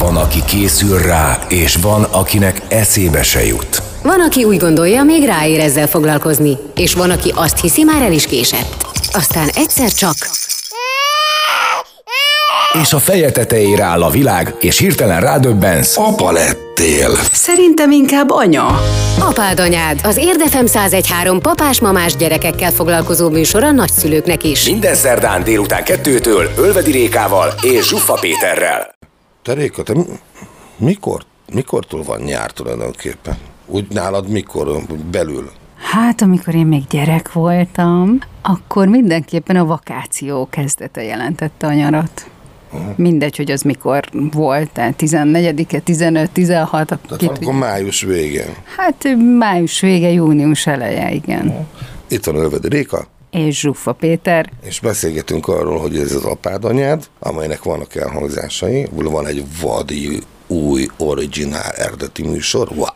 Van, aki készül rá, és van, akinek eszébe se jut. Van, aki úgy gondolja, még ráér ezzel foglalkozni, és van, aki azt hiszi, már el is késett. Aztán egyszer csak... És a feje tetejére áll a világ, és hirtelen rádöbbensz. Apa lettél. Szerintem inkább anya. Apád anyád, az Érdefem 1013 papás-mamás gyerekekkel foglalkozó műsor a nagyszülőknek is. Minden szerdán délután kettőtől Ölvedi Rékával és Zsuffa Péterrel. Te Réka, te mi- mikor, mikortól van nyár tulajdonképpen? Úgy nálad mikor, úgy belül? Hát, amikor én még gyerek voltam, akkor mindenképpen a vakáció kezdete jelentette a nyarat. Mindegy, hogy az mikor volt, tehát 14-e, 15, 16, Tehát kit, akkor május végén. hát május vége, június eleje, igen. Itt van Ölvedi Réka, És Zsuffa Péter, és beszélgetünk arról, hogy ez az apád anyád, amelynek vannak elhangzásai, van egy vadi új originál eredeti műsor, wow,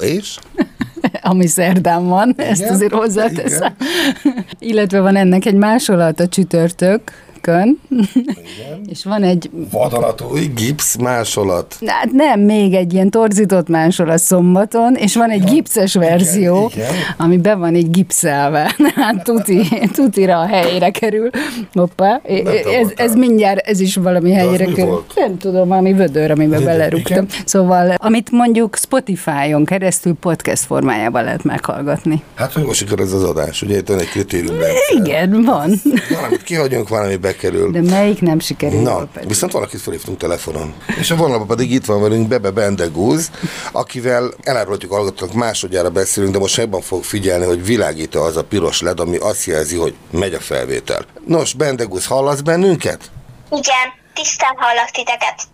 és? ami szerdán van, ezt Igen, azért hozzáteszem. Illetve van ennek egy másolata csütörtökön, és van egy Vadalatúj gipsz másolat. Hát nem, még egy ilyen torzított másolat szombaton, és van egy gipszes verzió, igen. ami be van egy gipszelve. Hát tuti, tutira a helyére kerül. Hoppá, ez, voltál. ez mindjárt, ez is valami helyére mi kerül. Nem tudom, valami vödör, amiben Igen. belerúgtam. Szóval, amit mondjuk Spotify-on keresztül podcast formájában lehet meghallgatni. Hát hogy most sikor ez az adás, ugye itt van egy kritérium. Igen, van. Valamit kihagyunk, valami bekerül. De melyik nem sikerül? Na, pedig? viszont valakit felhívtunk telefonon. És a vonalban pedig itt van velünk Bebe Bendegúz, akivel elárulhatjuk hallgatók másodjára beszélünk, de most ebben fog figyelni, hogy világít az a piros led, ami azt jelzi, hogy megy a felvétel. Nos, Bendegúz, hallasz bennünket? Igen, tisztán hallak titeket.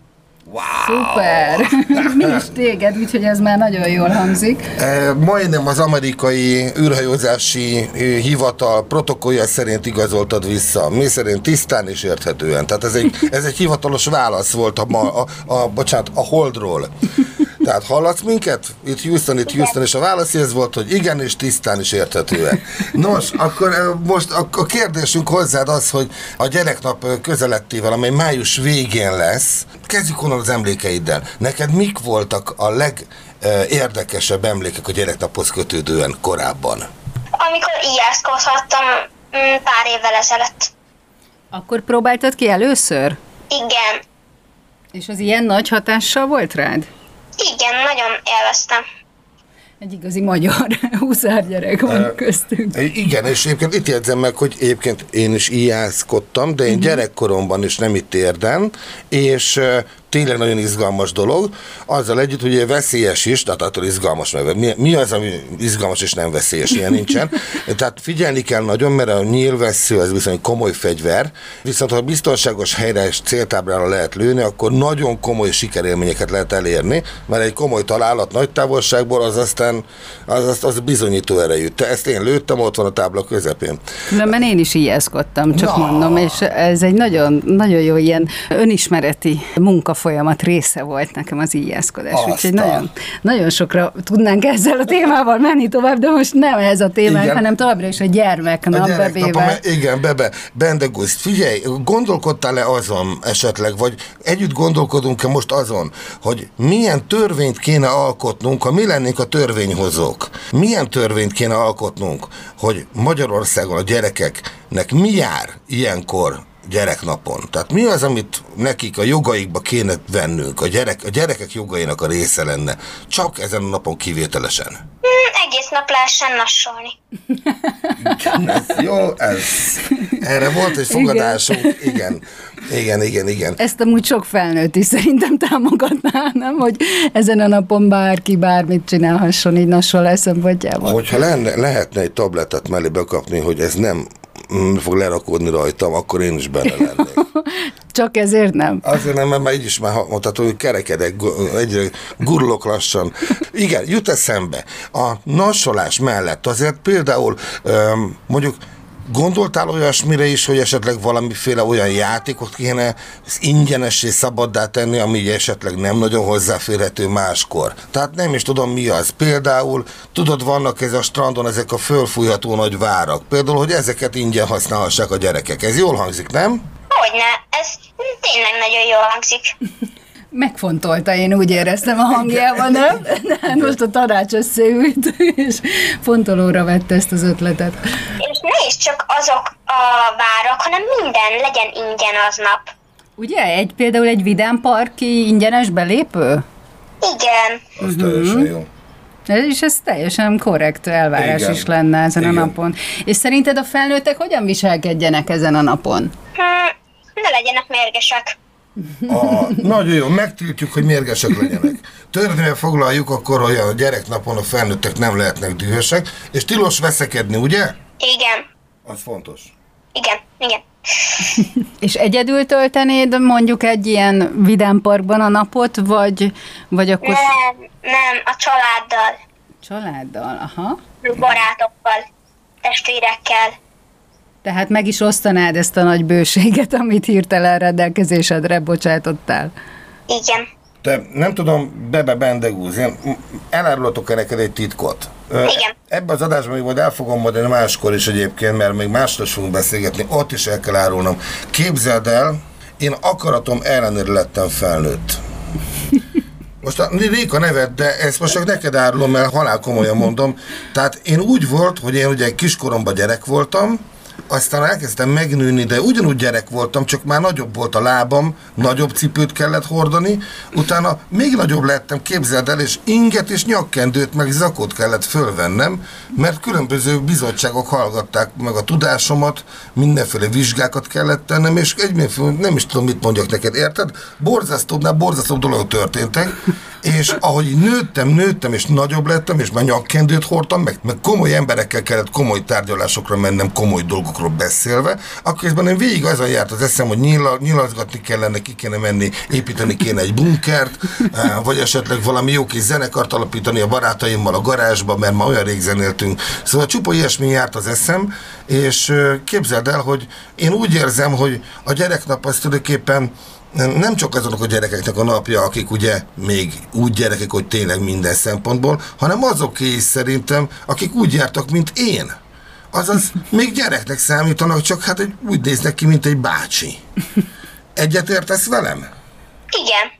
Szuper! Mi is téged, úgyhogy ez már nagyon jól hangzik. E, majdnem az amerikai űrhajózási e, hivatal protokollja szerint igazoltad vissza. Mi szerint tisztán és érthetően. Tehát ez egy, ez egy hivatalos válasz volt a, ma, a, a, bocsánat, a Holdról. Tehát hallasz minket? Itt Houston, itt Houston, és a válasz ez volt, hogy igen, és tisztán és érthetően. Nos, akkor most a, kérdésünk hozzád az, hogy a gyereknap közelettével, amely május végén lesz, kezdjük onnan az emlékeiddel. Neked mik voltak a legérdekesebb emlékek a gyereknaphoz kötődően korábban? Amikor ijesztkodhattam mm, pár évvel ezelőtt. Akkor próbáltad ki először? Igen, És az ilyen nagy hatással volt rád? Igen, nagyon élveztem. Egy igazi magyar huszárgyerek van köztünk. Igen, és egyébként itt jegyzem meg, hogy egyébként én is ijászkodtam, de én gyerekkoromban is nem itt érden, és tényleg nagyon izgalmas dolog, azzal együtt, hogy veszélyes is, tehát attól izgalmas, mert mi, mi az, ami izgalmas és nem veszélyes, ilyen nincsen. Tehát figyelni kell nagyon, mert a nyílvessző az viszont komoly fegyver, viszont ha biztonságos helyre és céltáblára lehet lőni, akkor nagyon komoly sikerélményeket lehet elérni, mert egy komoly találat nagy távolságból az aztán az, az, az bizonyító erejű. Te ezt én lőttem, ott van a tábla közepén. Különben én is ijeszkodtam, csak Na. mondom, és ez egy nagyon, nagyon jó ilyen önismereti munkafolyamat része volt nekem az ijeszkodás. Aztán. Úgyhogy nagyon, nagyon sokra tudnánk ezzel a témával menni tovább, de most nem ez a témánk, Igen. hanem továbbra is a gyermeknap A gyereknap, bebével. igen, Bebe, Bendegúz, figyelj, gondolkodtál-e azon esetleg, vagy együtt gondolkodunk-e most azon, hogy milyen törvényt kéne alkotnunk, ha mi lennénk a törvényhozók? Milyen törvényt kéne alkotnunk, hogy Magyarországon a gyerekeknek mi jár ilyenkor gyereknapon? Tehát mi az, amit nekik a jogaikba kéne vennünk, a, gyerek, a gyerekek jogainak a része lenne, csak ezen a napon kivételesen? Mm, egész nap lehessen nassolni. Ez jó, ez. Erre volt egy fogadásunk, igen. Igen, igen, igen. Ezt amúgy sok felnőtt is szerintem támogatná, nem? Hogy ezen a napon bárki bármit csinálhasson így nasol szempontjából. Hogyha lenne, lehetne egy tabletet mellé bekapni, hogy ez nem fog lerakódni rajtam, akkor én is benne lennék. Csak ezért nem. Azért nem, mert már így is már ha- mondhatod, hogy kerekedek, egyre gurulok lassan. Igen, jut eszembe. A nassolás mellett azért például mondjuk Gondoltál olyasmire is, hogy esetleg valamiféle olyan játékot kéne ingyenes és szabaddá tenni, ami esetleg nem nagyon hozzáférhető máskor? Tehát nem is tudom mi az. Például, tudod, vannak ez a strandon ezek a fölfújható nagy várak. Például, hogy ezeket ingyen használhassák a gyerekek. Ez jól hangzik, nem? Hogyne, ez tényleg nagyon jól hangzik. Megfontolta, én úgy éreztem a hangjában, nem? De hát most a tanács összeült, és fontolóra vette ezt az ötletet. És ne is csak azok a várak, hanem minden legyen ingyen aznap. Ugye? Egy, például egy vidámparki ingyenes belépő? Igen. Az teljesen jó. És ez teljesen korrekt elvárás Igen. is lenne ezen Igen. a napon. És szerinted a felnőttek hogyan viselkedjenek ezen a napon? Hm, ne legyenek mérgesek. A, nagyon jó, megtiltjuk, hogy mérgesek legyenek. Törvényen foglaljuk akkor, hogy a gyereknapon a felnőttek nem lehetnek dühösek, és tilos veszekedni, ugye? Igen. Az fontos. Igen. Igen. És egyedül töltenéd mondjuk egy ilyen vidámparkban a napot, vagy, vagy akkor Nem, nem, a családdal, családdal? Aha. barátokkal, testvérekkel. Tehát meg is osztanád ezt a nagy bőséget, amit hirtelen rendelkezésedre bocsátottál. Igen. Te nem tudom, Bebe Bendegúz, én elárulatok-e neked egy titkot? Igen. Ebben az adásban még majd el fogom mondani máskor is egyébként, mert még másról fogunk beszélgetni, ott is el kell árulnom. Képzeld el, én akaratom ellenére lettem felnőtt. Most a Réka neved, de ezt most csak neked árulom, mert halál komolyan mondom. Tehát én úgy volt, hogy én ugye kiskoromban gyerek voltam, aztán elkezdtem megnőni, de ugyanúgy gyerek voltam, csak már nagyobb volt a lábam, nagyobb cipőt kellett hordani, utána még nagyobb lettem, képzeld el, és inget és nyakkendőt, meg zakot kellett fölvennem, mert különböző bizottságok hallgatták meg a tudásomat, mindenféle vizsgákat kellett tennem, és egy nem is tudom, mit mondjak neked, érted? Borzasztóbbnál borzasztóbb dolgok történtek, és ahogy nőttem, nőttem, és nagyobb lettem, és már nyakkendőt hordtam, meg, meg komoly emberekkel kellett komoly tárgyalásokra mennem, komoly dolgokról beszélve, akkor ezben én végig azon járt az eszem, hogy nyila, nyilazgatni kellene, ki kéne menni, építeni kéne egy bunkert, eh, vagy esetleg valami jó kis zenekart alapítani a barátaimmal a garázsba, mert ma olyan rég zenéltünk. Szóval csupa ilyesmi járt az eszem, és eh, képzeld el, hogy én úgy érzem, hogy a gyereknap az tulajdonképpen nem csak azoknak a gyerekeknek a napja, akik ugye még úgy gyerekek, hogy tényleg minden szempontból, hanem azoké is szerintem, akik úgy jártak, mint én. Azaz még gyereknek számítanak, csak hát úgy néznek ki, mint egy bácsi. Egyetértesz velem? Igen.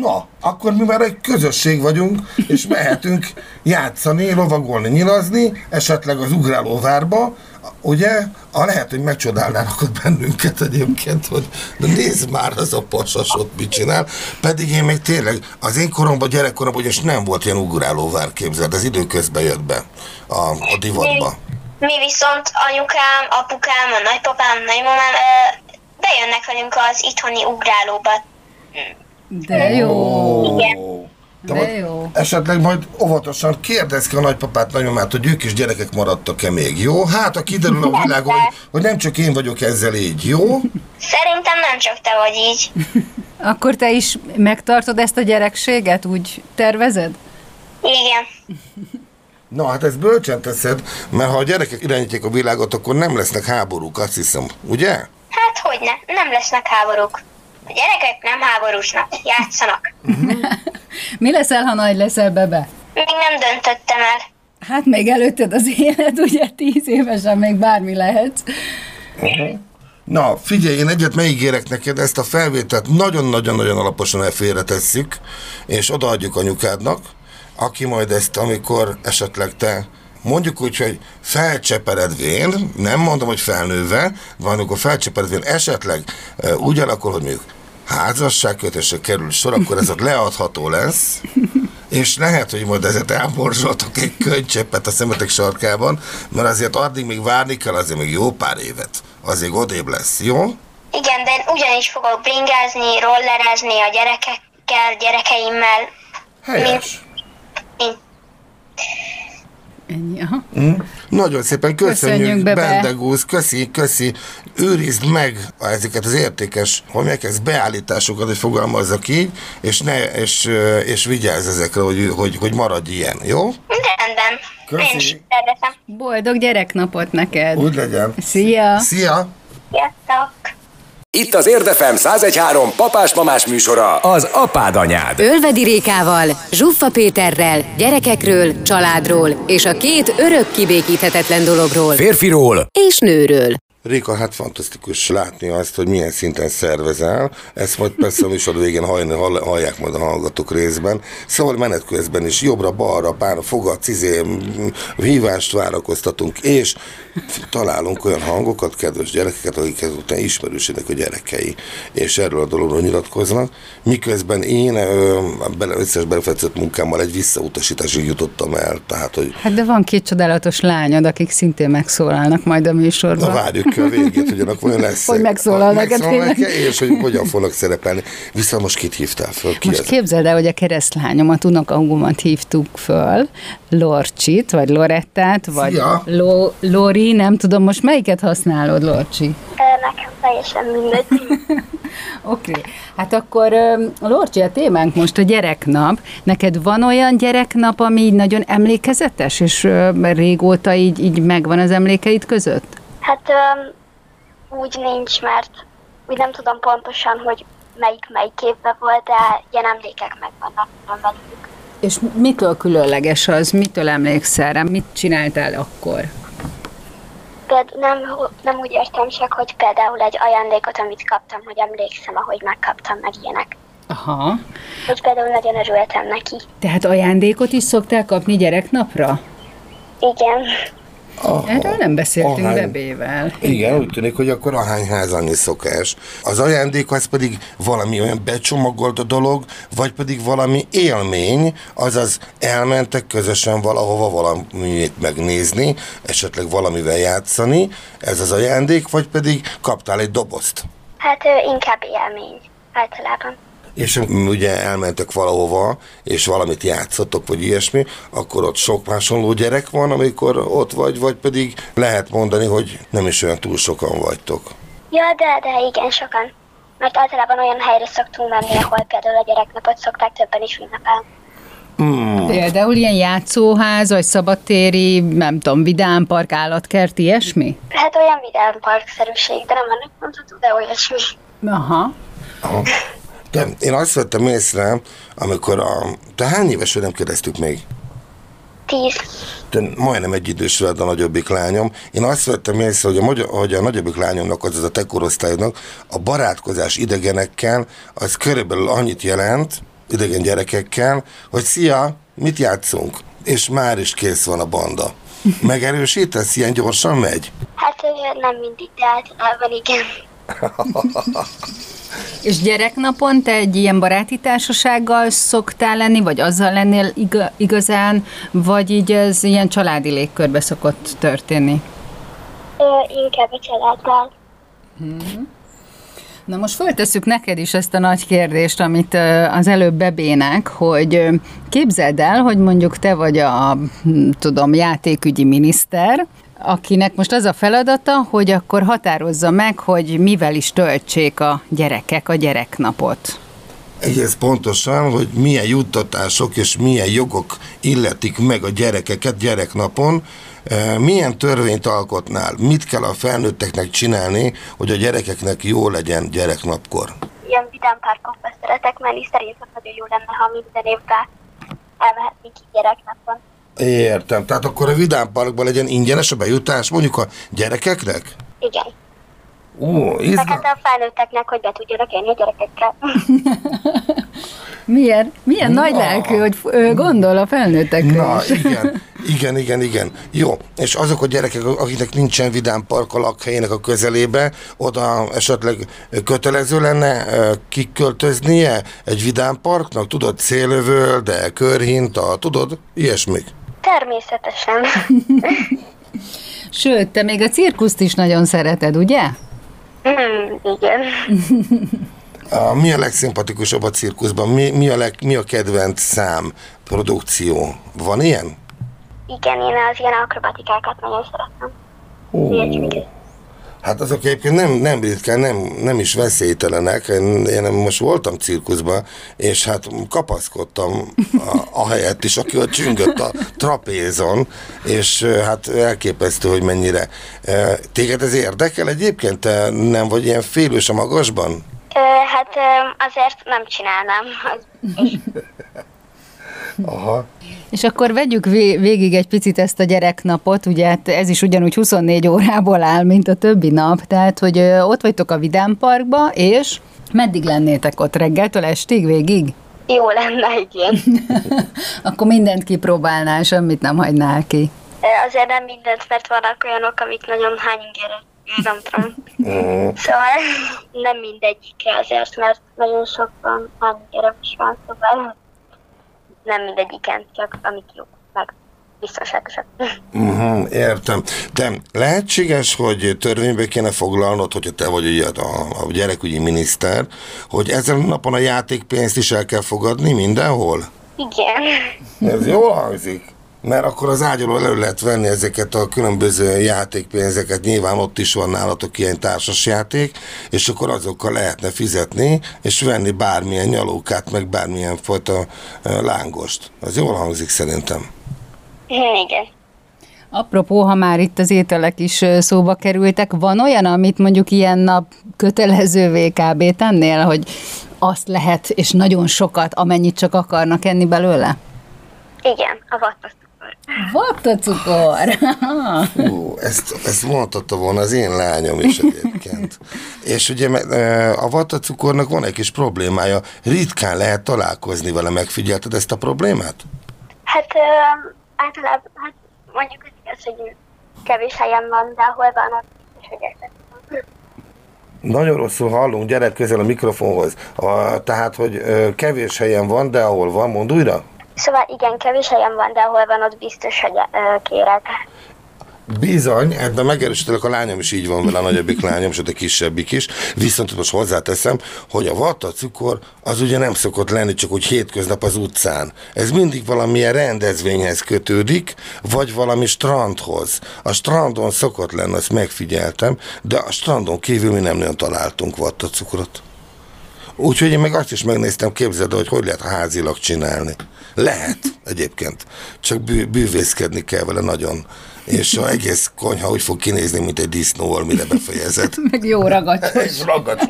Na, akkor mi már egy közösség vagyunk, és mehetünk játszani, lovagolni, nyilazni, esetleg az ugrálóvárba, ugye? A lehet, hogy megcsodálnának ott bennünket egyébként, hogy de nézd már az a pasasot mit csinál. Pedig én még tényleg, az én koromban, gyerekkoromban, és nem volt ilyen ugrálóvár képzeld, ez időközben jött be a, a divatba. Mi viszont anyukám, apukám, a nagypapám, nagymamám ö, bejönnek velünk az itthoni ugrálóba. De jó. Ó, De majd jó. Esetleg majd óvatosan kérdezz ki a nagypapát, nagymamát, hogy ők is gyerekek maradtak-e még, jó? Hát, a kiderül a világon, hogy, hogy nem csak én vagyok ezzel így, jó? Szerintem nem csak te vagy így. Akkor te is megtartod ezt a gyerekséget, úgy tervezed? Igen. Na, hát ezt bölcsen teszed, mert ha a gyerekek irányítják a világot, akkor nem lesznek háborúk, azt hiszem, ugye? Hát hogy ne, nem lesznek háborúk. A gyerekek nem háborúsnak, játszanak. Mi leszel, ha nagy leszel, Bebe? Még nem döntöttem el. Hát még előtted az élet, ugye tíz évesen még bármi lehet. Na, figyelj, én egyet megígérek neked, ezt a felvételt nagyon-nagyon-nagyon alaposan elfélretesszük, és odaadjuk anyukádnak, aki majd ezt, amikor esetleg te mondjuk úgy, hogy felcseperedvén, nem mondom, hogy felnőve, van, amikor felcseperedvén esetleg e, úgy alakul, hogy mondjuk házasságkötésre kerül sor, akkor ez ott leadható lesz, és lehet, hogy majd ezért elborzsoltok egy könycseppet a szemetek sarkában, mert azért addig még várni kell, azért még jó pár évet. Azért odébb lesz, jó? Igen, de én ugyanis fogok bringázni, rollerezni a gyerekekkel, gyerekeimmel. Helyes. Mint Ennyi, aha. Nagyon szépen köszönjük. Bendegúz, köszi, köszi. Őrizd meg ezeket az értékes, hogy megkezd beállításokat, hogy fogalmazzak így, és, ne, és, és vigyázz ezekre, hogy, hogy, hogy maradj ilyen, jó? rendben. Köszi. Én is tervezem. Boldog gyereknapot neked! Úgy legyen. Szia! Szia! Sziasztok! Itt az Érdefem 1013 papás-mamás műsora, az apád anyád. Ölvedi Rékával, Zsuffa Péterrel, gyerekekről, családról és a két örök kibékíthetetlen dologról Férfiról és nőről. Réka, hát fantasztikus látni azt, hogy milyen szinten szervezel. Ezt majd persze a műsor végén hallni, hallják majd a hallgatók részben. Szóval menet közben is jobbra-balra pár fogat, izé, hívást várakoztatunk, és találunk olyan hangokat, kedves gyerekeket, akik ezután ismerősének a gyerekei, és erről a dologról nyilatkoznak. Miközben én bele, összes belefetszett munkámmal egy visszautasításig jutottam el. Tehát, hogy... Hát de van két csodálatos lányod, akik szintén megszólalnak majd a műsorban. Na várjuk ki a végét, hogy annak olyan lesz. Hogy megszólal neked És hogy hogyan fognak szerepelni. Viszont most kit hívtál föl? Ki most ez? képzeld el, hogy a keresztlányomat, unokahugomat hívtuk föl, Lorcsit, vagy Lorettát, vagy Lo- Lori, nem tudom, most melyiket használod, Lorcsi? Nekem teljesen mindegy. Oké, okay. hát akkor Lorcsi, a témánk most a gyereknap. Neked van olyan gyereknap, ami így nagyon emlékezetes, és régóta így, így megvan az emlékeid között? Hát um, úgy nincs, mert úgy nem tudom pontosan, hogy melyik melyik képbe volt, de ilyen emlékek megvannak velük. És mitől különleges az? Mitől emlékszel rá? Mit csináltál akkor? Például nem, nem úgy értem csak, hogy például egy ajándékot, amit kaptam, hogy emlékszem, ahogy megkaptam, meg ilyenek. Aha. Hogy például nagyon örültem neki. Tehát ajándékot is szoktál kapni gyereknapra? Igen. Aha. Erről nem beszéltünk ahány... Bebével. Igen, úgy tűnik, hogy akkor ahány ház annyi szokás. Az ajándék az pedig valami olyan becsomagolt a dolog, vagy pedig valami élmény, azaz elmentek közösen valahova valamit megnézni, esetleg valamivel játszani, ez az ajándék, vagy pedig kaptál egy dobozt? Hát inkább élmény általában és ugye elmentek valahova, és valamit játszottok, vagy ilyesmi, akkor ott sok hasonló gyerek van, amikor ott vagy, vagy pedig lehet mondani, hogy nem is olyan túl sokan vagytok. Ja, de, de igen, sokan. Mert általában olyan helyre szoktunk menni, ahol például a gyereknapot szokták többen is ünnepelni. Hmm. Például ilyen játszóház, vagy szabadtéri, nem tudom, vidámpark, állatkert, ilyesmi? Hát olyan vidámpark-szerűség, de nem mondható, de olyasmi. Aha. Aha. De én azt vettem észre, amikor a... Te hány éves nem kérdeztük még? Tíz. Te majdnem egy idős veled a nagyobbik lányom. Én azt vettem észre, hogy a, magyar, hogy a nagyobbik lányomnak, az, a te korosztályodnak, a barátkozás idegenekkel, az körülbelül annyit jelent, idegen gyerekekkel, hogy szia, mit játszunk? És már is kész van a banda. Megerősítesz, ilyen gyorsan megy? Hát nem mindig, de általában igen. És gyereknapon te egy ilyen baráti társasággal szoktál lenni, vagy azzal lennél igazán, vagy így ez ilyen családi légkörbe szokott történni? Ö, inkább a családdal. Hmm. Na most föltesszük neked is ezt a nagy kérdést, amit az előbb bebének, hogy képzeld el, hogy mondjuk te vagy a, tudom, játékügyi miniszter, akinek most az a feladata, hogy akkor határozza meg, hogy mivel is töltsék a gyerekek a gyereknapot. Egész pontosan, hogy milyen juttatások és milyen jogok illetik meg a gyerekeket gyereknapon, e, milyen törvényt alkotnál, mit kell a felnőtteknek csinálni, hogy a gyerekeknek jó legyen gyereknapkor? Ilyen vidámparkokba szeretek menni, szerintem nagyon jó lenne, ha minden évben elmehetnénk gyereknapon. Értem. Tehát akkor a Vidám Parkban legyen ingyenes a bejutás mondjuk a gyerekeknek? Igen. Ó, izgal... Hát a felnőtteknek, hogy be tudjanak élni a gyerekekkel. milyen, milyen Na. nagy lelkű, hogy gondol a felnőttekre Na, igen, igen, igen, igen. Jó, és azok a gyerekek, akiknek nincsen vidám park a lakhelyének a közelébe, oda esetleg kötelező lenne kiköltöznie egy vidám parknak, tudod, szélövöl, de körhinta, tudod, ilyesmik. Természetesen. Sőt, te még a cirkuszt is nagyon szereted, ugye? Mm, igen. A, mi a legszimpatikusabb a cirkuszban? Mi, mi, a leg, mi a kedvenc szám, produkció? Van ilyen? Igen, én az ilyen akrobatikákat nagyon szeretem. Oh. Hát azok egyébként nem, nem ritkán, nem, nem is veszélytelenek. Én, én most voltam cirkuszban, és hát kapaszkodtam a, a helyet is, aki ott csüngött a trapézon, és hát elképesztő, hogy mennyire. Téged ez érdekel egyébként? Te nem vagy ilyen félős a magasban? Hát azért nem csinálnám. Aha. És akkor vegyük vé- végig egy picit ezt a gyereknapot, ugye hát ez is ugyanúgy 24 órából áll, mint a többi nap, tehát hogy ott vagytok a Vidám Parkba, és meddig lennétek ott reggeltől estig végig? Jó lenne, igen. akkor mindent kipróbálnál, semmit nem hagynál ki. Azért nem mindent, mert vannak olyanok, amik nagyon hányingere. Nem tudom. Szóval nem mindegyikre azért, mert nagyon sok van, hányingere is van, szóval nem mindegyiken, csak amik jók, meg biztonságosak. Uh-huh, értem. De lehetséges, hogy törvénybe kéne foglalnod, hogyha te vagy ugye a, a gyerekügyi miniszter, hogy ezen a napon a játékpénzt is el kell fogadni mindenhol? Igen. Ez jól hangzik. Mert akkor az ágyalól elő lehet venni ezeket a különböző játékpénzeket, nyilván ott is van nálatok ilyen társasjáték, és akkor azokkal lehetne fizetni, és venni bármilyen nyalókát, meg bármilyen fajta lángost. Az jól hangzik szerintem. Igen. Apropó, ha már itt az ételek is szóba kerültek, van olyan, amit mondjuk ilyen nap kötelezővé kb. tennél, hogy azt lehet, és nagyon sokat, amennyit csak akarnak enni belőle? Igen, a vattasztokor. Vattacukor! Ú, ezt, ezt mondhatta volna az én lányom is egyébként. És ugye a vattacukornak van egy kis problémája, ritkán lehet találkozni vele, megfigyelted ezt a problémát? Hát ö, általában, hát mondjuk az hogy kevés helyen van, de ahol van, az biztos, hogy ezt Nagyon rosszul hallunk, gyere közel a mikrofonhoz. A, tehát, hogy ö, kevés helyen van, de ahol van, mond újra? Szóval igen, kevés helyen van, de ahol van, ott biztos, hogy kérek. Bizony, ebben megerősítelek, a lányom is így van vele, a nagyobbik lányom, sőt a kisebbik is. Viszont most hozzáteszem, hogy a vattacukor az ugye nem szokott lenni csak úgy hétköznap az utcán. Ez mindig valamilyen rendezvényhez kötődik, vagy valami strandhoz. A strandon szokott lenni, azt megfigyeltem, de a strandon kívül mi nem nagyon találtunk vattacukrot. Úgyhogy én meg azt is megnéztem, képzeld, el, hogy hogy lehet házilag csinálni. Lehet egyébként, csak bű, bűvészkedni kell vele nagyon. És az egész konyha úgy fog kinézni, mint egy disznóval, mire befejezed. Meg jó ragadt. És ragad.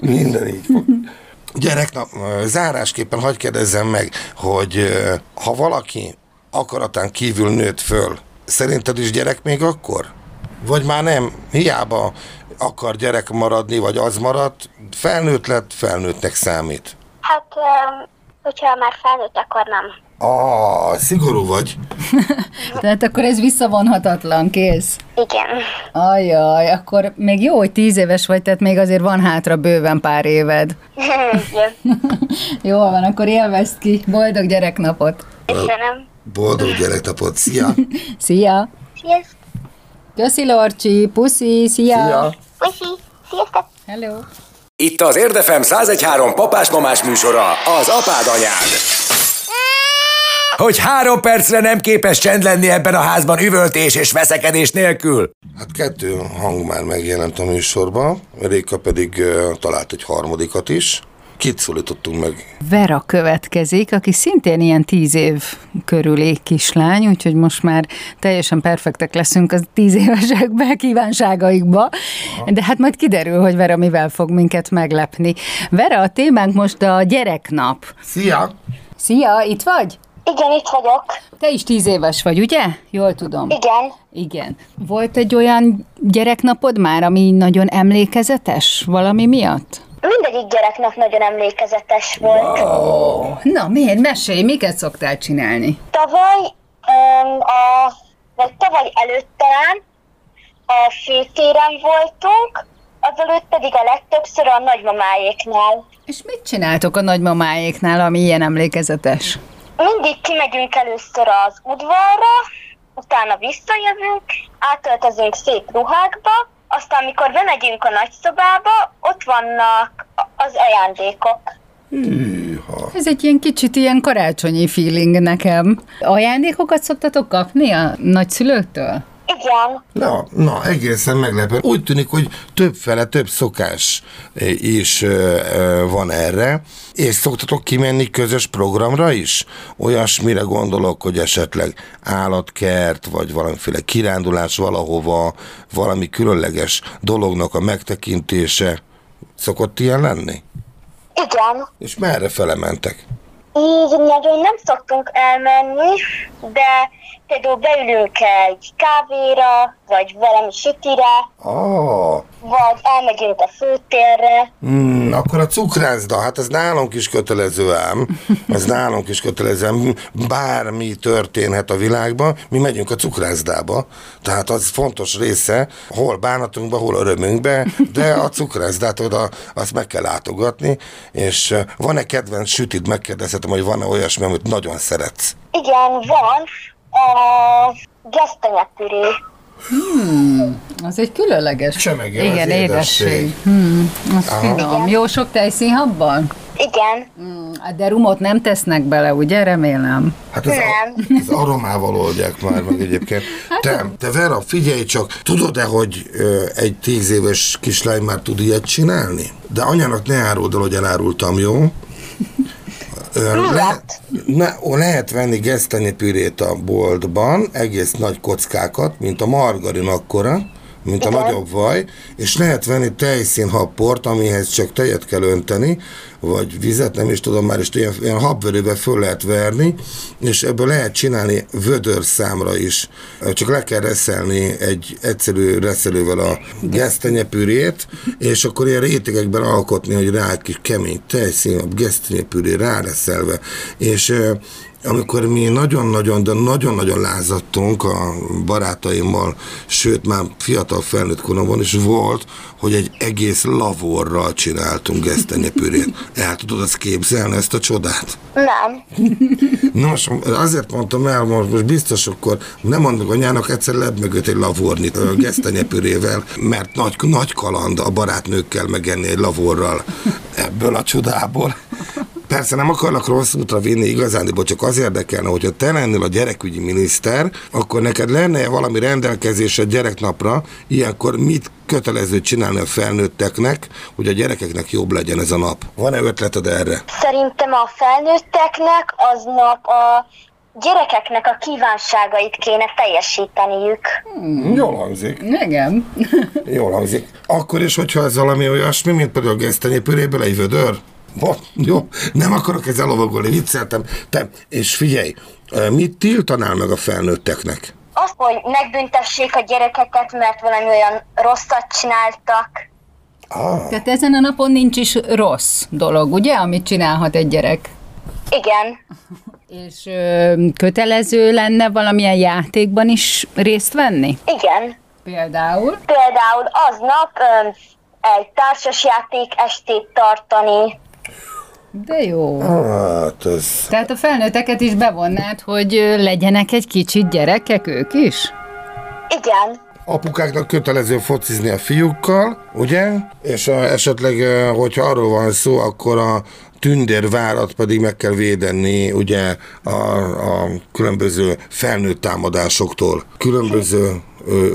Minden így fog. Gyerek, na, zárásképpen hagyd kérdezzem meg, hogy ha valaki akaratán kívül nőtt föl, szerinted is gyerek még akkor? Vagy már nem? Hiába akar gyerek maradni, vagy az maradt, felnőtt lett, felnőttnek számít. Hát, hogyha már felnőtt, akkor nem. Ah, szigorú vagy. Tehát akkor ez visszavonhatatlan, kész. Igen. Ajaj, akkor még jó, hogy tíz éves vagy, tehát még azért van hátra bőven pár éved. Igen. Jól van, akkor élvezd ki. Boldog gyereknapot. Köszönöm. Boldog gyereknapot, szia! Szia! Sziasztok. Köszi, Lorcsi, puszi, szia! Szia! Puszi. Sziasztok. Hello! Itt az Érdefem 1013 papás-mamás műsora, az apád anyád. Hogy három percre nem képes csend lenni ebben a házban üvöltés és veszekedés nélkül. Hát kettő hang már megjelent a műsorban, Réka pedig uh, talált egy harmadikat is. Kit szólítottunk meg? Vera következik, aki szintén ilyen tíz év körüli kislány, úgyhogy most már teljesen perfektek leszünk az tíz évesekbe, kívánságaikba, de hát majd kiderül, hogy Vera mivel fog minket meglepni. Vera, a témánk most a gyereknap. Szia! Szia, itt vagy? Igen, itt vagyok. Te is tíz éves vagy, ugye? Jól tudom. Igen. Igen. Volt egy olyan gyereknapod már, ami nagyon emlékezetes valami miatt? Mindegyik gyereknek nagyon emlékezetes volt. Na, miért? Mesélj, miket szoktál csinálni? Tavaly, um, a, vagy tavaly előtt talán a főtéren voltunk, azelőtt pedig a legtöbbször a nagymamáéknál. És mit csináltok a nagymamáéknál, ami ilyen emlékezetes? Mindig kimegyünk először az udvarra, utána visszajövünk, átöltözünk szép ruhákba, aztán amikor bemegyünk a nagyszobába, ott vannak az ajándékok. Ez egy ilyen kicsit ilyen karácsonyi feeling nekem. Ajándékokat szoktatok kapni a nagyszülőktől? Igen, Na, na, egészen meglepő. Úgy tűnik, hogy többfele, több szokás eh, is ö, ö, van erre, és szoktatok kimenni közös programra is? Olyasmire gondolok, hogy esetleg állatkert, vagy valamiféle kirándulás valahova, valami különleges dolognak a megtekintése. Szokott ilyen lenni? igen. És merre fele mentek? így nagyon nem szoktunk elmenni, de például beülünk egy kávéra, vagy valami sütire, Ah, vagy elmegyünk a főtérre. Hmm, akkor a cukrászda, hát ez nálunk is kötelező ám. Ez nálunk is kötelező ám. Bármi történhet a világban, mi megyünk a cukrászdába. Tehát az fontos része, hol bánatunkba, hol örömünkbe, de a cukrászdát oda, azt meg kell látogatni, és van-e kedvenc sütid, megkérdezhetem, hogy van-e olyasmi, amit nagyon szeretsz. Igen, van a gesztenyepüré. Az egy különleges. Csemege, Igen, az édesség. édesség. Hmm, az finom. Jó sok tejszínhabban? Igen, Hmm, De rumot nem tesznek bele, ugye? Remélem. Hát ez, Nem. ez aromával oldják már meg egyébként. Te, te Vera, figyelj csak, tudod-e, hogy ö, egy tíz éves kislány már tud ilyet csinálni? De anyának ne áruld el, hogy elárultam, jó? Lehet, ne, lehet venni gesztenyepürét a boltban, egész nagy kockákat, mint a margarin akkora, mint a Igen. nagyobb vaj, és lehet venni tejszínhapport, amihez csak tejet kell önteni, vagy vizet, nem is tudom már, és ilyen, ilyen habverőbe föl lehet verni, és ebből lehet csinálni vödör számra is. Csak le kell reszelni egy egyszerű reszelővel a gesztenyepürét, és akkor ilyen rétegekben alkotni, hogy rá egy kis kemény tejszín, a gesztenyepüré ráreszelve, és amikor mi nagyon-nagyon, de nagyon-nagyon lázadtunk a barátaimmal, sőt már fiatal felnőtt koromban is volt, hogy egy egész lavorral csináltunk gesztenyepürét. El tudod azt képzelni, ezt a csodát? nem. Nos, azért mondtam el, most, biztos akkor nem mondok anyának, egyszer lebb mögött egy lavornit ö, gesztenyepürével, mert nagy, nagy kaland a barátnőkkel megenni egy lavorral ebből a csodából. Persze nem akarlak rossz útra vinni igazándiból, csak az érdekelne, hogyha te lennél a gyerekügyi miniszter, akkor neked lenne valami rendelkezésed gyereknapra, ilyenkor mit kötelező csinálni a felnőtteknek, hogy a gyerekeknek jobb legyen ez a nap? Van-e ötleted erre? Szerintem a felnőtteknek aznap a gyerekeknek a kívánságait kéne teljesíteniük. Jól hangzik. Igen. Jól hangzik. Akkor is, hogyha ez valami olyasmi, mint például a gesztenyépüréből egy vödör? Bo, jó, nem akarok ezzel lovagolni, vicceltem. Te, és figyelj, mit tiltanál meg a felnőtteknek? Azt, hogy megbüntessék a gyerekeket, mert valami olyan rosszat csináltak. Ah, Tehát ezen a napon nincs is rossz dolog, ugye, amit csinálhat egy gyerek? Igen, És ö, kötelező lenne valamilyen játékban is részt venni? igen. Például? Például aznap öm, egy társasjáték estét tartani. De jó. hát ez... Tehát a felnőtteket is bevonnád, hogy legyenek egy kicsit gyerekek ők is? Igen, Apukáknak kötelező focizni a fiúkkal, ugye? És a, esetleg, hogyha arról van szó, akkor a tündérvárat pedig meg kell védeni, ugye, a, a különböző felnőtt támadásoktól. Különböző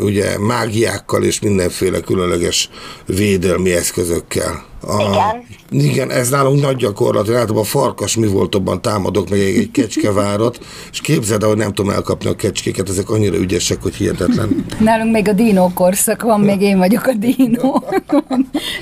ugye mágiákkal és mindenféle különleges védelmi eszközökkel. A, Igen. Igen, ez nálunk nagy gyakorlat, általában a farkas mi voltobban támadok meg egy, egy kecskevárat, és képzeld el, hogy nem tudom elkapni a kecskéket, ezek annyira ügyesek, hogy hihetetlen. Nálunk még a dínó korszak van, még én vagyok a dínó.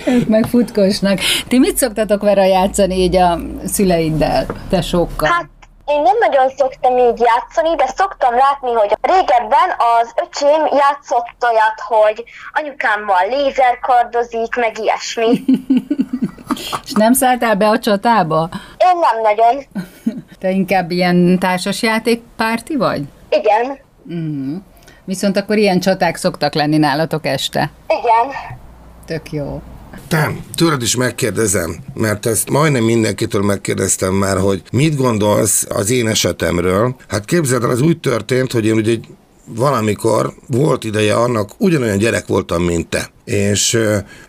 ők meg futkosnak. Ti mit szoktatok vele játszani így a szüleiddel, tesókkal? hát én nem nagyon szoktam így játszani, de szoktam látni, hogy régebben az öcsém játszott olyat, hogy anyukámmal lézerkardozik, meg ilyesmi. És nem szálltál be a csatába? Én nem nagyon. Te inkább ilyen társasjáték párti vagy? Igen, Viszont akkor ilyen csaták szoktak lenni nálatok este. igen. Tök jó. Te, tőled is megkérdezem, mert ezt majdnem mindenkitől megkérdeztem már, hogy mit gondolsz az én esetemről. Hát képzeld el, az úgy történt, hogy én ugye valamikor volt ideje annak, ugyanolyan gyerek voltam, mint te. És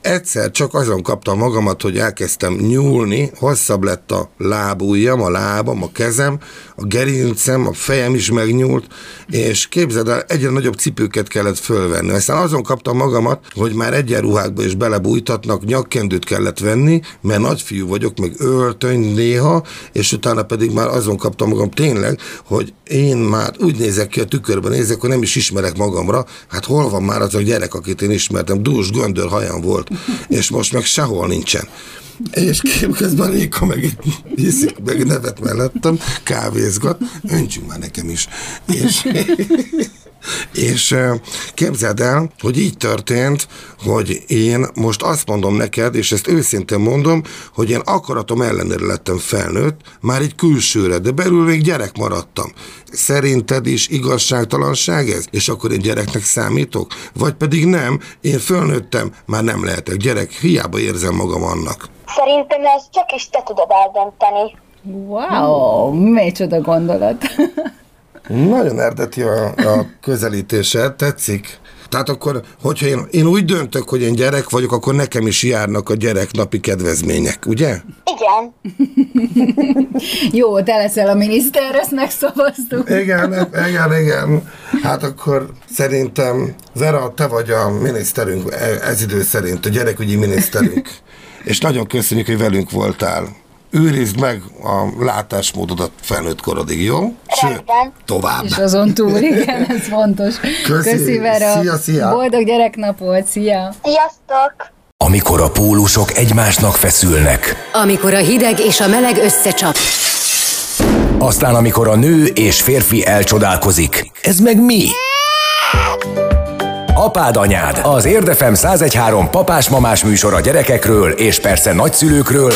egyszer csak azon kaptam magamat, hogy elkezdtem nyúlni, hosszabb lett a lábujjam, a lábam, a kezem, a gerincem, a fejem is megnyúlt, és képzeld el, egyre nagyobb cipőket kellett fölvenni. Aztán azon kaptam magamat, hogy már egyenruhákba is belebújtatnak, nyakkendőt kellett venni, mert nagyfiú vagyok, meg öltöny néha, és utána pedig már azon kaptam magam tényleg, hogy én már úgy nézek ki a tükörben, nézek, hogy nem is ismerek magamra, hát hol van már az a gyerek, akit én ismertem, dús göndör hajam volt, és most meg sehol nincsen. És közben Réka meg itt hiszik, meg nevet mellettem, kávézgat, öntsünk már nekem is. És, és képzeld el, hogy így történt, hogy én most azt mondom neked, és ezt őszintén mondom, hogy én akaratom ellenére lettem felnőtt, már egy külsőre, de belül még gyerek maradtam. Szerinted is igazságtalanság ez? És akkor én gyereknek számítok? Vagy pedig nem, én fölnőttem, már nem lehetek gyerek, hiába érzem magam annak. Szerintem ez csak is te tudod eldönteni. Wow, micsoda gondolat. Nagyon eredeti a, a közelítése, tetszik? Tehát akkor, hogyha én, én úgy döntök, hogy én gyerek vagyok, akkor nekem is járnak a gyereknapi kedvezmények, ugye? Igen. Jó, te leszel a miniszter, ezt megszavaztuk. Igen, igen, igen. Hát akkor szerintem, Vera, te vagy a miniszterünk, ez idő szerint, a gyerekügyi miniszterünk. És nagyon köszönjük, hogy velünk voltál. Őrizd meg a látásmódodat felnőtt korodig, jó? Rendben. tovább. És azon túl, igen, ez fontos. Köszi. Köszi Vera. Szia, szia. Boldog gyereknapot, szia. Sziasztok! Amikor a pólusok egymásnak feszülnek. Amikor a hideg és a meleg összecsap. Aztán amikor a nő és férfi elcsodálkozik. Ez meg mi? Apád anyád, az Érdefem 1013 papás-mamás műsor a gyerekekről és persze nagyszülőkről,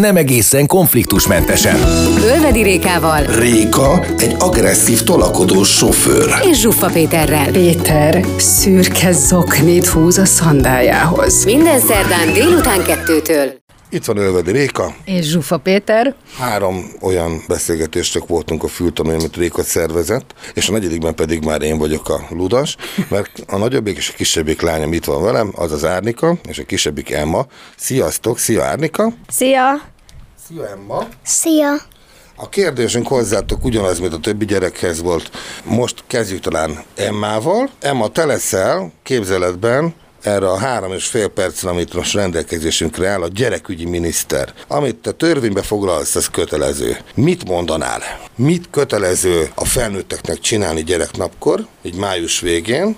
nem egészen konfliktusmentesen. Ölvedi Rékával Réka egy agresszív, tolakodó sofőr. és Zsuffa Péterrel. Péter szürke zoknit húz a szandájához. Minden szerdán délután kettőtől. Itt van Ölvedi Réka. És Zsufa Péter, Három olyan beszélgetést csak voltunk a fültanulmány, amit Réka szervezett, és a negyedikben pedig már én vagyok a ludas, mert a nagyobbik és a kisebbik lányom itt van velem, az az Árnika, és a kisebbik Emma. Sziasztok, szia Árnika! Szia! Szia Emma! Szia! A kérdésünk hozzátok ugyanaz, mint a többi gyerekhez volt. Most kezdjük talán Emmával. Emma, te leszel képzeletben erre a három és fél percen, amit most rendelkezésünkre áll, a gyerekügyi miniszter. Amit te törvénybe foglalsz, az kötelező. Mit mondanál? Mit kötelező a felnőtteknek csinálni gyereknapkor, egy május végén,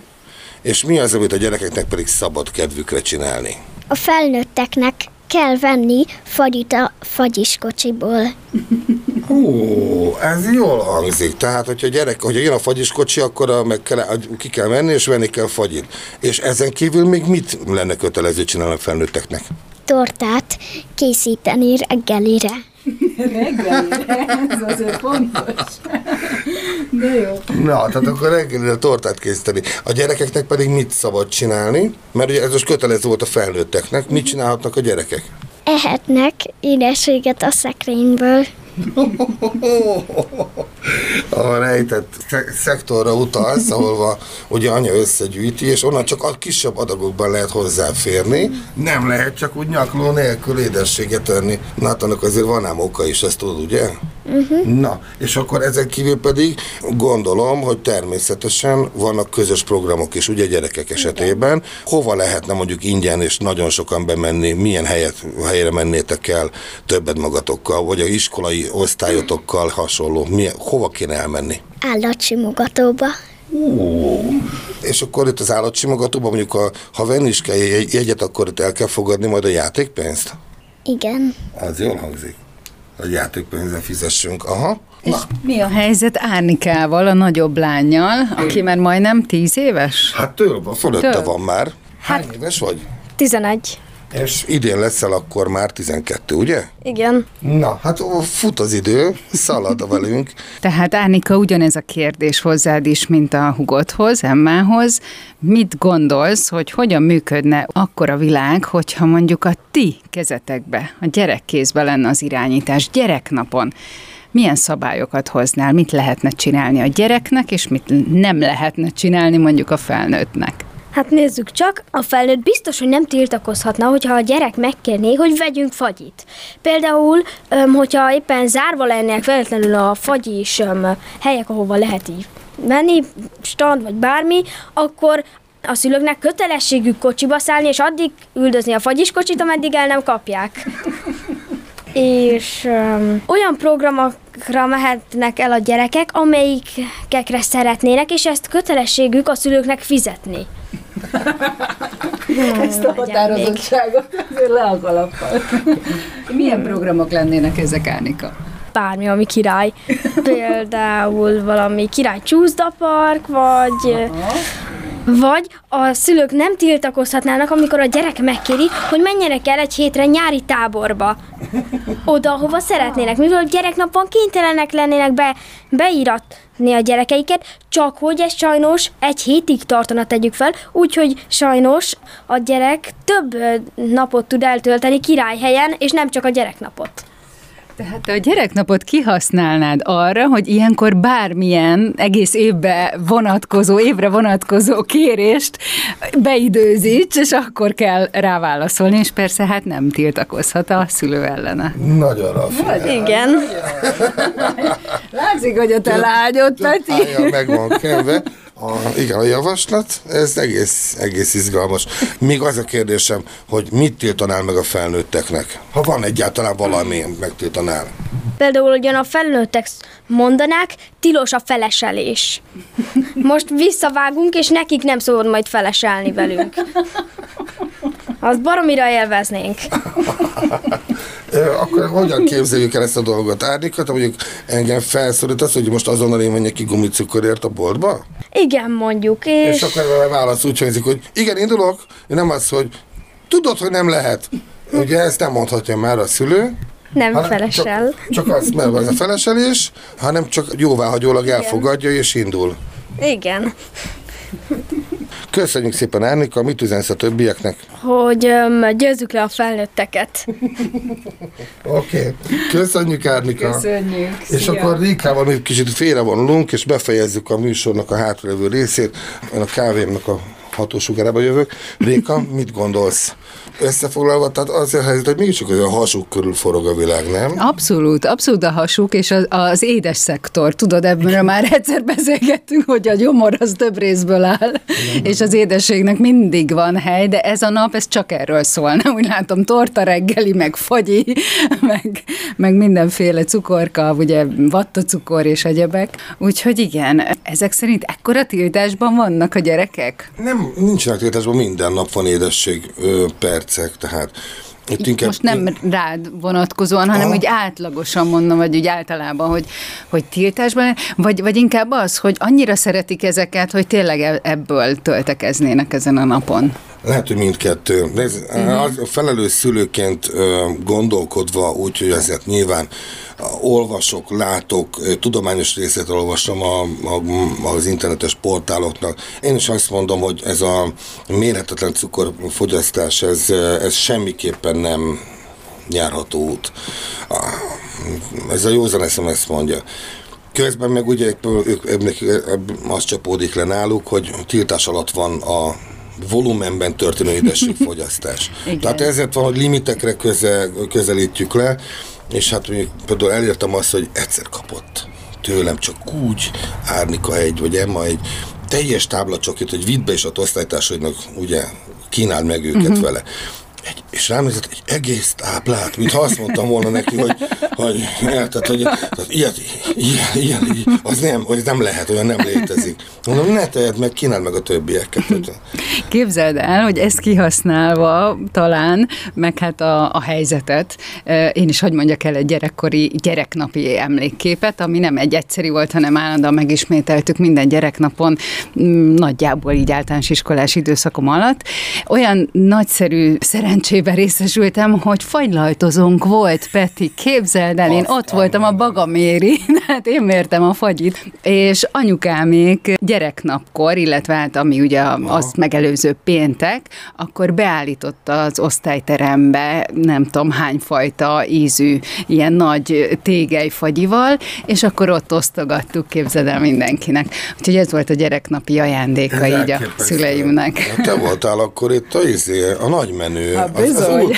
és mi az, amit a gyerekeknek pedig szabad kedvükre csinálni? A felnőtteknek kell venni fagyit a fagyiskocsiból. Ó, ez jól hangzik. Tehát, hogyha gyerek, hogyha jön a fagyiskocsi, akkor a, meg kell, ki kell menni, és venni kell fagyit. És ezen kívül még mit lenne kötelező csinálni a felnőtteknek? Tortát készíteni reggelire. ez azért fontos. De jó. Na, tehát akkor reggelire tortát készíteni. A gyerekeknek pedig mit szabad csinálni? Mert ugye ez most kötelező volt a felnőtteknek. Mit csinálhatnak a gyerekek? Ehetnek édességet a szekrényből. A rejtett sze- szektorra utalsz, ahol ugye anya összegyűjti, és onnan csak a kisebb adagokban lehet hozzáférni. Nem lehet csak úgy nyakló nélkül édességet hát annak azért van ám oka is, ezt tudod, ugye? Uh-huh. Na, és akkor ezek kívül pedig gondolom, hogy természetesen vannak közös programok is, ugye gyerekek esetében. Hova lehetne mondjuk ingyen és nagyon sokan bemenni, milyen helyet, helyre mennétek el többet magatokkal, vagy a iskolai osztályotokkal hasonló, milyen, hova kéne elmenni? Állatsimogatóba. És akkor itt az állatsimogatóban mondjuk, ha, ha venni is kell jegy- jegyet, akkor itt el kell fogadni majd a játékpénzt? Igen. Az jól hangzik. A játékpénzzel fizessünk. Aha. Na, Mi a helyzet Árnikával, a nagyobb lányjal, aki már majdnem tíz éves? hát től van, fölötte Től. van már. Hány éves vagy? 11. És idén leszel akkor már 12, ugye? Igen. Na, hát fut az idő, szalad velünk. Tehát Árnika, ugyanez a kérdés hozzád is, mint a hugodhoz, Emmához. Mit gondolsz, hogy hogyan működne akkor a világ, hogyha mondjuk a ti kezetekbe, a gyerek kézbe lenne az irányítás gyereknapon? Milyen szabályokat hoznál, mit lehetne csinálni a gyereknek, és mit nem lehetne csinálni mondjuk a felnőttnek? Hát nézzük csak, a felnőtt biztos, hogy nem tiltakozhatna, hogyha a gyerek megkérné, hogy vegyünk fagyit. Például, hogyha éppen zárva lennének véletlenül a fagyis öm, helyek, ahova lehet így menni, stand vagy bármi, akkor a szülőknek kötelességük kocsiba szállni, és addig üldözni a fagyiskocsit, ameddig el nem kapják. és öm, olyan programokra mehetnek el a gyerekek, amelyikekre szeretnének, és ezt kötelességük a szülőknek fizetni. Ezt a határozottságot azért le a kalappal. Milyen programok lennének ezek, Ánika? Bármi, ami király. Például valami király csúszdapark, vagy... Vagy a szülők nem tiltakozhatnának, amikor a gyerek megkéri, hogy menjenek el egy hétre nyári táborba. Oda, hova szeretnének, mivel a gyereknapon kénytelenek lennének be, beíratni a gyerekeiket, csak hogy ez sajnos egy hétig tartana, tegyük fel, úgyhogy sajnos a gyerek több napot tud eltölteni királyhelyen, és nem csak a gyereknapot. Tehát te a gyereknapot kihasználnád arra, hogy ilyenkor bármilyen egész évbe vonatkozó, évre vonatkozó kérést beidőzíts, és akkor kell rá válaszolni, és persze hát nem tiltakozhat a szülő ellene. Nagyon rafi. Igen. Látszik, hogy a te lányod, Peti. Meg van kenve. A, igen, a javaslat, ez egész, egész izgalmas. Még az a kérdésem, hogy mit tiltanál meg a felnőtteknek? Ha van egyáltalán valami, megtiltanál. Például ugyan a felnőttek mondanák, tilos a feleselés. Most visszavágunk, és nekik nem szabad majd feleselni velünk. Azt baromira élveznénk. Akkor hogyan képzeljük el ezt a dolgot? Árnyékat, ha mondjuk engem felszólít az, hogy most azonnal én menjek ki gumicukorért a boltba? Igen, mondjuk, És és... akkor válasz úgy hangzik, hogy igen, indulok, nem az, hogy tudod, hogy nem lehet. Ugye ezt nem mondhatja már a szülő, Nem hanem felesel. Csak, csak az, mert van a feleselés, hanem csak jóváhagyólag elfogadja és indul. Igen. Köszönjük szépen, Árnika, mit üzensz a többieknek? Hogy öm, győzzük le a felnőtteket. Oké, okay. köszönjük, Árnika. Köszönjük. És Szia. akkor Rékával még kicsit félrevonulunk, és befejezzük a műsornak a hátralévő részét. Én a kávémnak a hatósugárába jövök. Réka, mit gondolsz? Összefoglalva, tehát az a helyzet, hogy mégiscsak a hasuk körül forog a világ, nem? Abszolút, abszolút a hasuk, és az, az édes szektor. Tudod, ebből már egyszer beszélgettünk, hogy a gyomor az több részből áll, és az édességnek mindig van hely, de ez a nap, ez csak erről szólna. Úgy látom, torta reggeli, meg fagyi, meg, meg mindenféle cukorka, ugye vattacukor és egyebek. Úgyhogy igen, ezek szerint ekkora tiltásban vannak a gyerekek? Nem, nincsenek tiltásban, minden nap van édesség ö, percek, tehát itt inkább, Most nem rád vonatkozóan, hanem Aha. úgy átlagosan mondom, vagy úgy általában, hogy, hogy tiltásban, vagy, vagy inkább az, hogy annyira szeretik ezeket, hogy tényleg e- ebből töltekeznének ezen a napon. Lehet, hogy mindkettő. De ez, uh-huh. felelős szülőként gondolkodva, úgyhogy ezért nyilván a, olvasok, látok, tudományos részét olvasom a, a, az internetes portáloknak. Én is azt mondom, hogy ez a mérhetetlen cukorfogyasztás, ez, ez semmiképpen nem járható út. Ez a józan eszem ezt mondja. Közben meg ugye ők, ők, ők, az csapódik le náluk, hogy tiltás alatt van a volumenben történő édességfogyasztás. Tehát ezért van, hogy limitekre közel, közelítjük le, és hát mondjuk például elértem azt, hogy egyszer kapott tőlem csak úgy Árnika egy, vagy Emma egy teljes táblacsokit, hogy vidd be és a osztálytársaidnak ugye kínáld meg őket uh-huh. vele. Egy, és rám nézett egy egész táblát, mintha azt mondtam volna neki, hogy, hogy érted, hogy tehát ilyet, ilyen, ilyen, az nem, hogy nem lehet, olyan nem létezik. Mondom, ne tedd meg, kínáld meg a többieket. Képzeld el, hogy ezt kihasználva talán, meg hát a, a helyzetet, eh, én is, hogy mondjak el egy gyerekkori gyereknapi emlékképet, ami nem egy egyszeri volt, hanem állandóan megismételtük minden gyereknapon, mm, nagyjából így általános iskolás időszakom alatt. Olyan nagyszerű szerencsébe részesültem, hogy fagylajtozónk volt, Peti, képzeld el, én ott voltam a Bagaméri, hát én mértem a fagyit, és anyukámék gyereknapkor, illetve hát ami ugye azt megelőző péntek, akkor beállította az osztályterembe nem tudom hány fajta ízű, ilyen nagy tégelyfagyival, és akkor ott osztogattuk, képzeld el mindenkinek. Úgyhogy ez volt a gyereknapi ajándéka így a szüleimnek. Te voltál akkor itt a, izé, a nagy menő. Hát az, az bizony.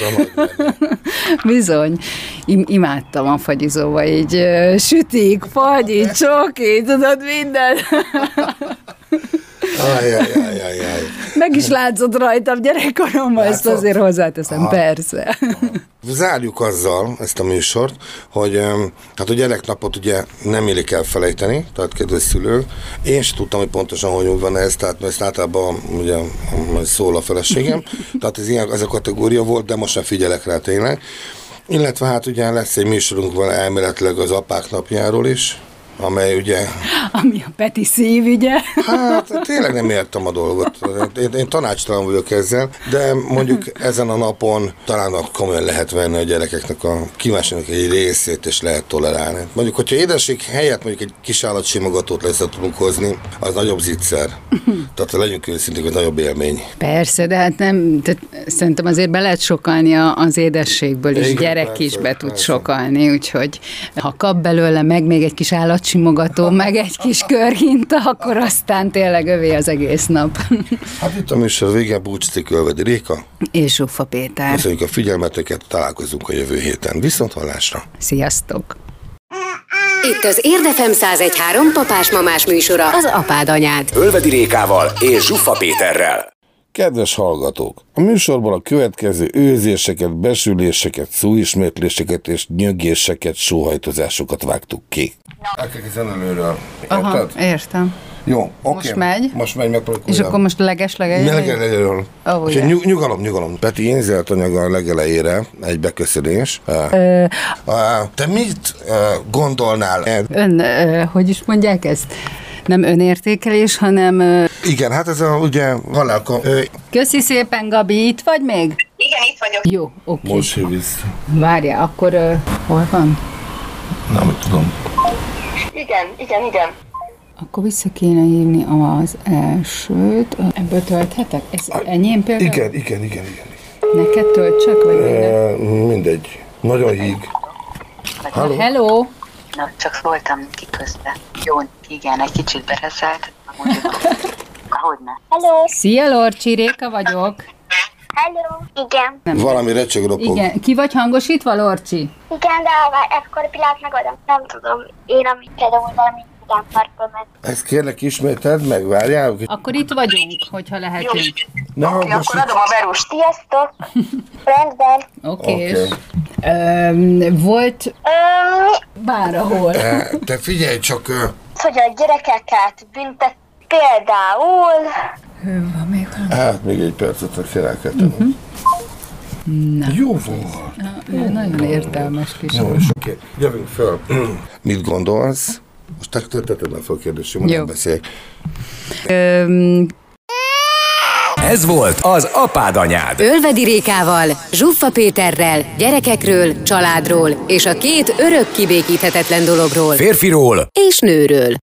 Bizony, Im- imádtam a fagyizóba, így sütik, fagyi, csoki, tudod, minden. Ajajajajaj. Meg is látszott rajtam gyerekkoromban, ezt azért hozzáteszem, persze. Zárjuk azzal ezt a műsort, hogy hát a gyereknapot ugye nem illik elfelejteni, tehát kedves szülők. Én sem tudtam, hogy pontosan hogy van ez, tehát ezt általában ugye szól a feleségem. Tehát ez, ilyen, ez a kategória volt, de most sem figyelek rá tényleg. Illetve hát ugye lesz egy műsorunk van elméletileg az apák napjáról is, amely ugye, Ami a Peti szív, ugye? hát tényleg nem értem a dolgot. Én, én tanácstalan vagyok ezzel, de mondjuk ezen a napon talán komolyan lehet venni a gyerekeknek a kívánságnak egy részét, és lehet tolerálni. Mondjuk, hogyha édesség helyett mondjuk egy kis állatsimogatót lesz tudunk hozni, az nagyobb zicser. Tehát legyünk őszinték, hogy nagyobb élmény. Persze, de hát nem, tehát szerintem azért be lehet sokalni az édességből is, Igen, gyerek persze, is be tud persze. sokalni, úgyhogy ha kap belőle meg még egy kis állatsimogató, meg egy kis körhinta, akkor aztán tényleg övé az egész nap. Hát itt a műsor vége, búcsúzik Ölvedi Réka. És Zsuffa Péter. Köszönjük a figyelmeteket, találkozunk a jövő héten. Viszont hallásra! Sziasztok! Itt az Érdefem 1013 papás-mamás műsora, az apád anyád. Ölvedi Rékával és Zsuffa Péterrel. Kedves hallgatók! A műsorban a következő őzéseket, besüléseket, szóismétléseket és nyögéseket, sóhajtozásokat vágtuk ki. El kell kezdeni előről. Aha, értem. Jó, oké. Most megy? Most megy, megpróbáljuk. És akkor most legesleg Melegen előről. Oh, yeah. nyug, nyugalom, nyugalom. Peti énzelt anyaga a legelejére, egy beköszönés. Ö, Te mit gondolnál? ön, ö, hogy is mondják ezt? Nem önértékelés, hanem Igen, hát ez a ugye halálka. Köszi szépen, Gabi, itt vagy még? Igen, itt vagyok. Jó, oké. most hív vissza. Várjál, akkor ö, hol van? Nem tudom. Igen, igen, igen. Akkor vissza kéne hívni az elsőt. Ebből tölthetek? Ez enyém például? Igen, igen, igen, igen. Neked töltsek? Vagy? Ö, mindegy. Nagyon híg. Halló? Hello! Na, csak voltam ki közben. Jó, igen, egy kicsit bereszelt. Mondjuk, Hogyne. Hello, Szia, Lorcsi, Réka vagyok. hello. Igen, Valami recseg ropog. Igen, ki vagy hangosítva, Lorcsi? igen, de akkor a pillanat megadom. Nem tudom, én amit például valami meg. Ezt kérlek ismételd meg, várjál. Akkor itt vagyunk, hogyha lehetünk. Oké, hangosíts. akkor adom a berust. Sziasztok! Rendben. Oké. Okay. Volt Öm, bárhol. Eh, Te figyelj csak, ö, hogy a gyerekeket büntet például... Van még valami? hát még egy percet a kell tenni. Jó volt. Ő Nagyon értelmes kis. Jó, és oké, jövünk föl. Mit gondolsz? Most te tetted a fel a Jó. nem beszéljek. Öm, Ez volt az apád anyád. Ölvedi Rékával, Zsuffa Péterrel, gyerekekről, családról és a két örök kibékíthetetlen dologról Férfiról és nőről.